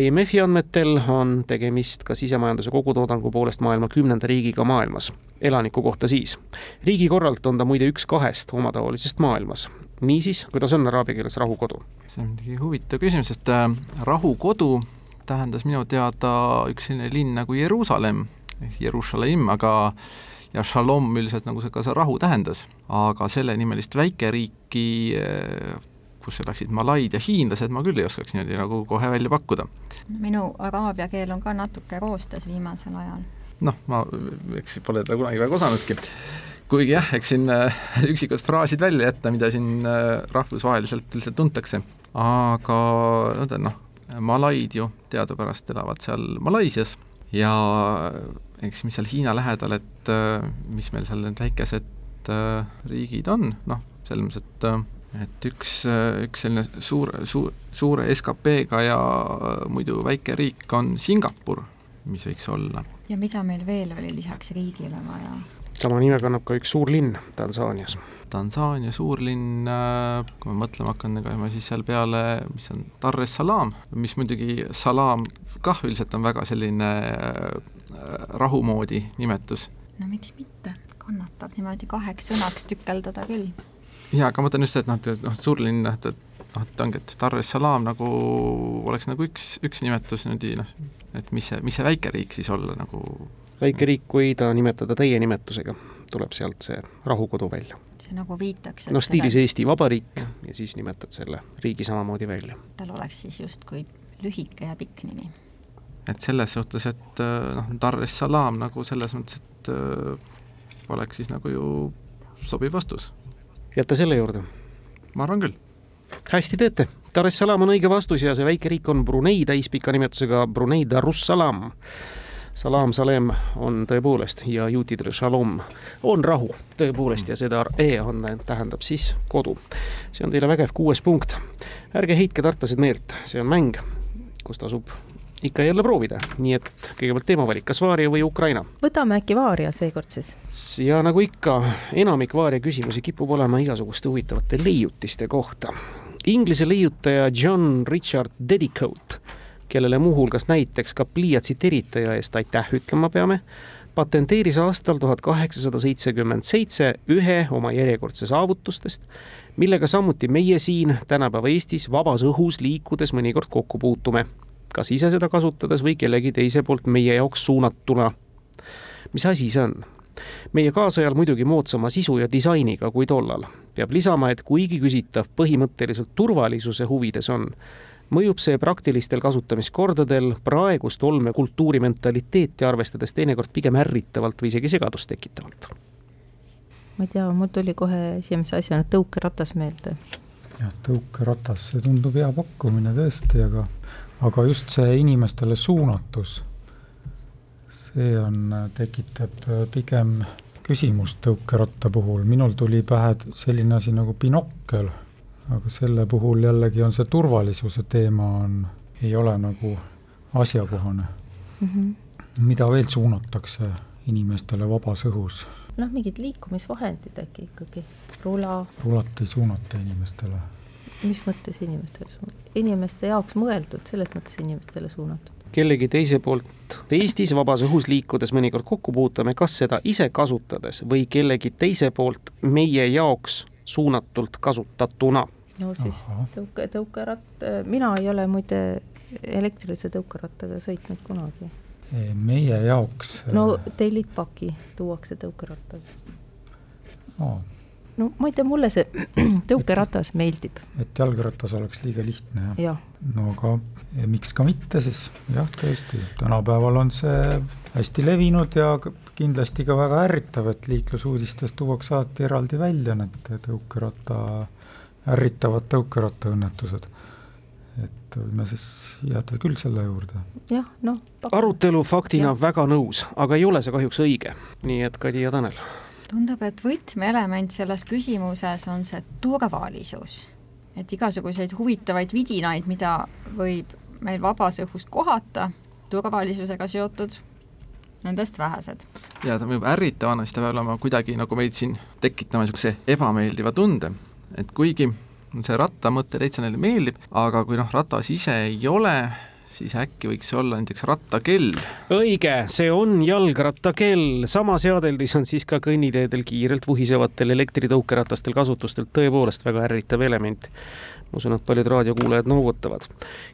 IMF-i andmetel on tegemist ka sisemajanduse kogutoodangu poolest maailma kümnenda riigiga maailmas, elaniku kohta siis. riigikorralt on ta muide üks kahest omataolisest maailmas. niisiis, kuidas on araabia keeles rahukodu? see on muidugi huvitav küsimus, sest äh, rahukodu tähendas minu teada üks selline linn nagu Jeruusalemm, ehk Jeruusalemm, aga ja shalom üldiselt nagu see ka see rahu tähendas, aga sellenimelist väikeriiki, kus elaksid malaid ja hiinlased, ma küll ei oskaks niimoodi nagu kohe välja pakkuda. minu araabia keel on ka natuke roostes viimasel ajal. noh, ma eks pole teda kunagi väga osanudki kuigi jah, eks siin äh, üksikud fraasid välja jätta, mida siin äh, rahvusvaheliselt üldiselt tuntakse, aga noh, malaid ju teadupärast elavad seal Malaisias ja eks mis seal Hiina lähedal, et äh, mis meil seal need väikesed riigid on, noh, selles mõttes, et et üks, üks selline suur, suur, suure SKP-ga ja muidu väike riik on Singapur, mis võiks olla. ja mida meil veel oli lisaks riigile vaja? sama nime kannab ka üks suur linn Tansaanias. Tansaania suurlinn, äh, kui ma mõtlema hakkan, ega ma siis seal peale, mis on Dar es Salaam, mis muidugi Salaam kah üldiselt on väga selline äh, rahu moodi nimetus. no miks mitte, kannatab niimoodi kaheks sõnaks tükeldada küll. jaa, aga ma mõtlen just, et noh, et noh, suurlinn, noh, et noh, et ongi, et Dar es Salaam nagu oleks nagu üks, üks nimetus niimoodi noh, et mis see, mis see väikeriik siis olla nagu väike riik, kui ta nimetada täie nimetusega, tuleb sealt see rahukodu välja. see nagu viitaks no stiilis seda... Eesti Vabariik ja siis nimetad selle riigi samamoodi välja. tal oleks siis justkui lühike ja pikk nimi. Et selles suhtes, et äh, noh, Dar es Salaam nagu selles mõttes, et äh, oleks siis nagu ju sobiv vastus. jääte selle juurde? ma arvan küll. hästi teete, Dar es Salaam on õige vastus ja see väike riik on Brunei täispika nimetusega Brunei Darussalam Salam Salem on tõepoolest ja juutidel Shalom on rahu tõepoolest ja seda E on, tähendab siis kodu. see on teile vägev kuues punkt. ärge heitke tartlased meelt, see on mäng, kus tasub ikka jälle proovida, nii et kõigepealt teemavalik, kas Vaaria või Ukraina? võtame äkki Vaaria seekord siis. ja nagu ikka, enamik Vaaria küsimusi kipub olema igasuguste huvitavate leiutiste kohta. Inglise leiutaja John Richard Dedicote kellele muuhulgas näiteks ka pliiatsi teritaja eest aitäh ütlema peame, patenteeris aastal tuhat kaheksasada seitsekümmend seitse ühe oma järjekordse saavutustest, millega samuti meie siin tänapäeva Eestis vabas õhus liikudes mõnikord kokku puutume, kas ise seda kasutades või kellegi teise poolt meie jaoks suunatuna. mis asi see on? meie kaasajal muidugi moodsama sisu ja disainiga kui tollal. peab lisama, et kuigi küsitav põhimõtteliselt turvalisuse huvides on, mõjub see praktilistel kasutamiskordadel praegust olmekultuuri mentaliteeti arvestades teinekord pigem ärritavalt või isegi segadust tekitavalt. ma ei tea, mul tuli kohe esimese asjana tõukeratas meelde. jah, tõukeratas, see tundub hea pakkumine tõesti, aga, aga just see inimestele suunatus, see on, tekitab pigem küsimust tõukeratta puhul, minul tuli pähe selline asi nagu binokkel aga selle puhul jällegi on see turvalisuse teema on, ei ole nagu asjakohane mm. -hmm. mida veel suunatakse inimestele vabas õhus? noh, mingid liikumisvahendid äkki ikkagi, rula. rulat ei suunata inimestele. Mis mõttes inimestele suunatud? inimeste jaoks mõeldud, selles mõttes inimestele suunatud kellegi teise poolt Eestis vabas õhus liikudes mõnikord kokku puutume, kas seda ise kasutades või kellegi teise poolt meie jaoks suunatult kasutatuna no siis Aha. tõuke, tõukeratt, mina ei ole muide elektrilise tõukerattaga sõitnud kunagi. meie jaoks no tellitpaki tuuakse tõukerattaga oh.. No ma ei tea, mulle see <clears throat> tõukeratas et, meeldib. et jalgratas oleks liiga lihtne, jah ja.? no aga miks ka mitte siis, jah, tõesti, tänapäeval on see hästi levinud ja kindlasti ka väga ärritav, et liiklusuudistes tuuakse alati eraldi välja need tõukeratta ärritavad tõukerattaõnnetused. et võime siis jääda küll selle juurde. jah, noh. arutelu faktina ja. väga nõus, aga ei ole see kahjuks õige, nii et Kadi ja Tanel. Tundub, et võtmeelement selles küsimuses on see turvalisus. et igasuguseid huvitavaid vidinaid, mida võib meil vabas õhus kohata, turvalisusega seotud nendest vähesed. ja ta mõjub ärritavana, siis ta peab olema kuidagi nagu meid siin tekitama niisuguse ebameeldiva tunde et kuigi see ratta mõte täitsa neile meeldib, aga kui noh, ratas ise ei ole, siis äkki võiks olla näiteks rattakell. õige, see on jalgrattakell, sama seadeldis on siis ka kõnniteedel kiirelt vuhisevatel elektritõukeratastel kasutustelt tõepoolest väga ärritav element. ma usun, et paljud raadiokuulajad noogutavad.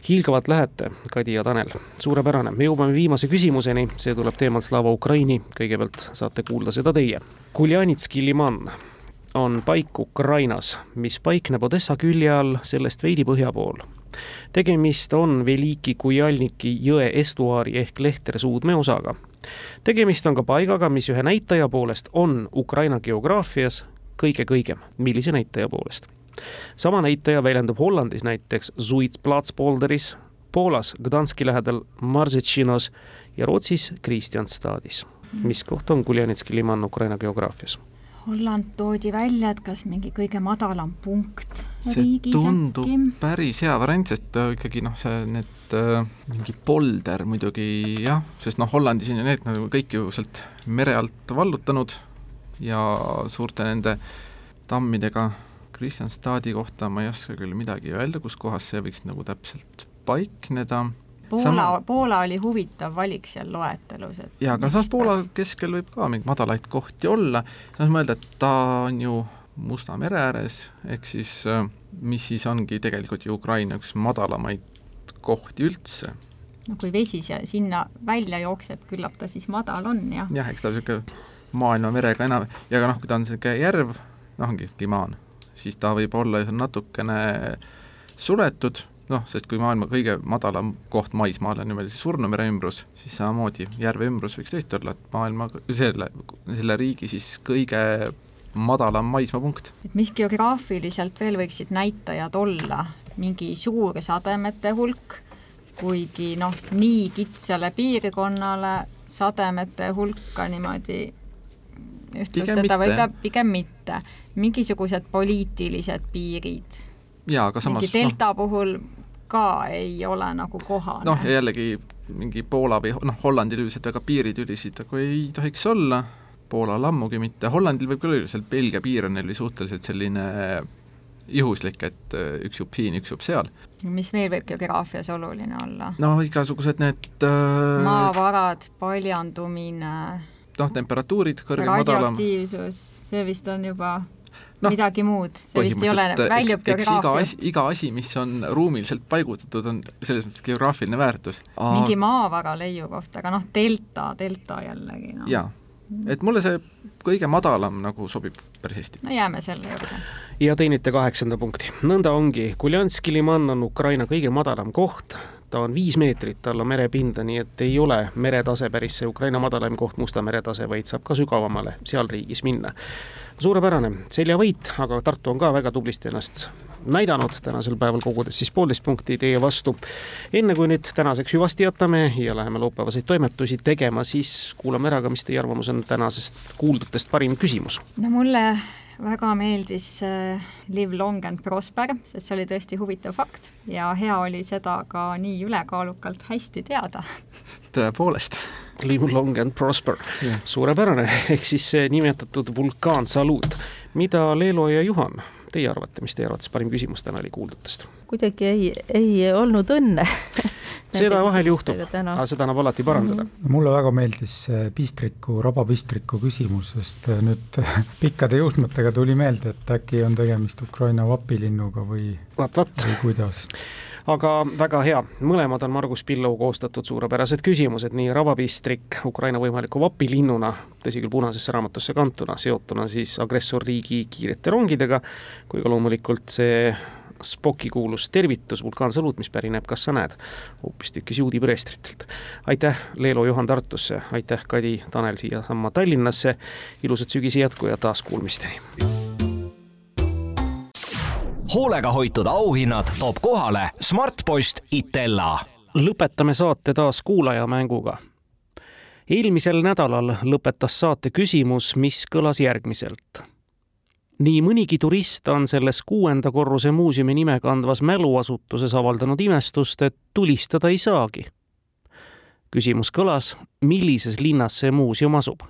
hiilgavalt lähete, Kadi ja Tanel, suurepärane, me jõuame viimase küsimuseni, see tuleb teemalt Slava Ukraini, kõigepealt saate kuulda seda teie. Kuljanitski liman on paik Ukrainas, mis paikneb Odessa külje all, sellest veidi põhja pool tegemist on Veliki Kujalniki jõe estuaari ehk Lehtere suudmeosaga. tegemist on ka paigaga, mis ühe näitaja poolest on Ukraina geograafias kõige kõigem. millise näitaja poolest? sama näitaja väljendub Hollandis näiteks Zuidsplatspolderis, Poolas Gdanski lähedal Marzetšinos ja Rootsis Kristjanstadis. mis koht on Kuljanitski liman Ukraina geograafias? Holland toodi välja, et kas mingi kõige madalam punkt see tundub äkki. päris hea variant, sest äh, ikkagi noh, see, need äh, mingi polder muidugi jah, sest noh, Hollandis on ju need nagu kõik ju sealt mere alt vallutanud ja suurte nende tammidega Kristjanstadi kohta ma ei oska küll midagi öelda, kus kohas see võiks nagu täpselt paikneda Poola sama-, Poola oli huvitav valik seal loetelus, et jaa, aga samas Poola keskel võib ka mingeid madalaid kohti olla, samas mõelda, et ta on ju Musta mere ääres, ehk siis äh, mis siis ongi tegelikult ju Ukraina üks madalamaid kohti üldse. no kui vesi sinna välja jookseb, küllap ta siis madal on, jah. jah, eks ta niisugune maailma merega enam, ja ka noh, kui ta on niisugune järv, noh ongi limaan, siis ta võib olla natukene suletud, noh, sest kui maailma kõige madalam koht maismaal on niimoodi Surnumere ümbrus, siis samamoodi järve ümbrus võiks tõesti olla, et maailma, selle, selle riigi siis kõige madalam maismaapunkt. et mis geograafiliselt veel võiksid näitajad olla, mingi suur sademete hulk, kuigi noh, nii kitsale piirkonnale sademete hulka niimoodi ühtlustada võib-olla pigem mitte. mingisugused poliitilised piirid, jaa, aga samas mingi delta no. puhul ka ei ole nagu kohane. noh, ja jällegi mingi Poola või noh, Hollandil üldiselt väga piiritülisid nagu ei tohiks olla, Poolal ammugi mitte, Hollandil võib küll üldiselt, Belgia piir on neil suhteliselt selline juhuslik, et äh, üks jupp siin, üks jupp seal. mis veel võib geograafias oluline olla? no igasugused need äh, maavarad, paljandumine, noh, temperatuurid kõrgem-madalam, radioaktiivsus, see vist on juba Noh, no, midagi muud, see vist ei ole, väljub geograafiast. iga asi, mis on ruumiliselt paigutatud, on selles mõttes geograafiline väärtus. mingi maavara leiukoht, aga noh, delta, delta jällegi noh. jaa, et mulle see kõige madalam nagu sobib päris hästi. no jääme selle juurde. ja teenite kaheksanda punkti. nõnda ongi, Kuljanski liman on Ukraina kõige madalam koht, ta on viis meetrit alla merepinda, nii et ei ole meretase päris see Ukraina madalaim koht, Musta mere tase, vaid saab ka sügavamale seal riigis minna. Suurepärane, seljavõit, aga Tartu on ka väga tublisti ennast näidanud tänasel päeval, kogudes siis poolteist punkti teie vastu. enne kui nüüd tänaseks hüvasti jätame ja läheme laupäevaseid toimetusi tegema, siis kuulame ära ka, mis teie arvamus on tänasest kuuldutest parim küsimus. no mulle väga meeldis äh, Live long and prosper, sest see oli tõesti huvitav fakt ja hea oli seda ka nii ülekaalukalt hästi teada. <laughs> tõepoolest. Live long and prosper Jah. suurepärane, <laughs> ehk siis see nimetatud vulkaansaluut. mida Leelo ja Juhan, teie arvate, mis teie arvates parim küsimus täna oli kuuldutest? Kuidagi ei, ei olnud õnne. <laughs> Seda vahel juhtub, aga seda annab alati parandada. mulle väga meeldis see pistriku, rabapistriku küsimus, sest nüüd <laughs> pikkade juhtmetega tuli meelde, et äkki on tegemist Ukraina vapilinnuga või, või kuidas. aga väga hea, mõlemad on Margus Pillau koostatud suurepärased küsimused, nii rabapistrik Ukraina võimaliku vapilinnuna, tõsi küll, punasesse raamatusse kantuna, seotuna siis agressorriigi kiirete rongidega, kui ka loomulikult see Spoki kuulus tervitus, vulkaansaluut, mis pärineb, kas sa näed, hoopistükkis juudi preestritelt. aitäh, Leelo Juhan Tartusse, aitäh, Kadi Tanel siiasamma Tallinnasse, ilusat sügise jätku ja taas kuulmisteni! hoolega hoitud auhinnad toob kohale Smartpost Itella. lõpetame saate taas kuulajamänguga. eelmisel nädalal lõpetas saate küsimus, mis kõlas järgmiselt. Nii mõnigi turist on selles kuuenda korruse muuseumi nime kandvas mäluasutuses avaldanud imestust, et tulistada ei saagi. küsimus kõlas, millises linnas see muuseum asub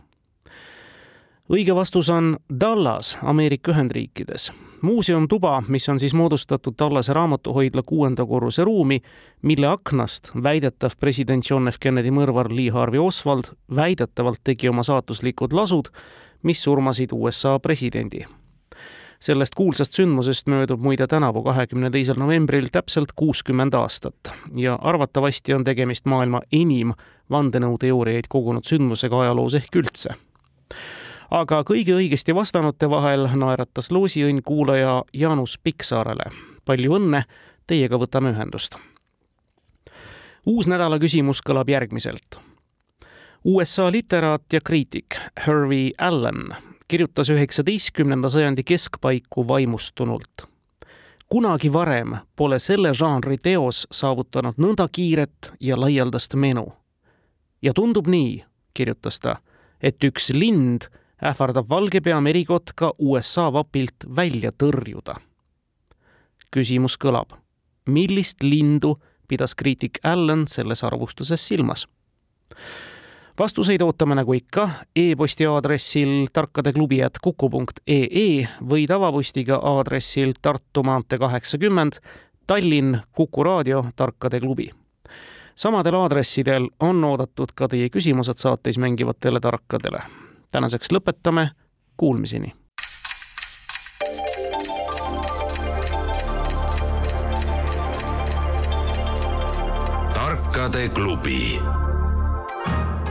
õige vastus on Dallas Ameerika Ühendriikides. muuseumtuba, mis on siis moodustatud Dallase raamatuhoidla kuuenda korruse ruumi, mille aknast väidetav president John F Kennedy mõrvar Lee Harvey Oswald väidetavalt tegi oma saatuslikud lasud, mis surmasid USA presidendi sellest kuulsast sündmusest möödub muide tänavu, kahekümne teisel novembril täpselt kuuskümmend aastat ja arvatavasti on tegemist maailma enim vandenõuteooriaid kogunud sündmusega ajaloos ehk üldse. aga kõigi õigesti vastanute vahel naeratas loosiõnn kuulaja Jaanus Piksaarele. palju õnne, teiega võtame ühendust. uus nädala küsimus kõlab järgmiselt USA literaat ja kriitik Harvey Allen kirjutas üheksateistkümnenda sajandi keskpaiku vaimustunult. kunagi varem pole selle žanri teos saavutanud nõnda kiiret ja laialdast menu. ja tundub nii, kirjutas ta, et üks lind ähvardab valgepea merikotka USA vapilt välja tõrjuda. küsimus kõlab, millist lindu pidas kriitik Allan selles arvustuses silmas? Vastuseid ootame nagu ikka e-posti aadressil tarkadeklubi.kuku.ee või tavapostiga aadressil Tartu maantee kaheksakümmend, Tallinn, Kuku raadio, Tarkade klubi. samadel aadressidel on oodatud ka teie küsimused saates mängivatele tarkadele. tänaseks lõpetame, kuulmiseni tarkade klubi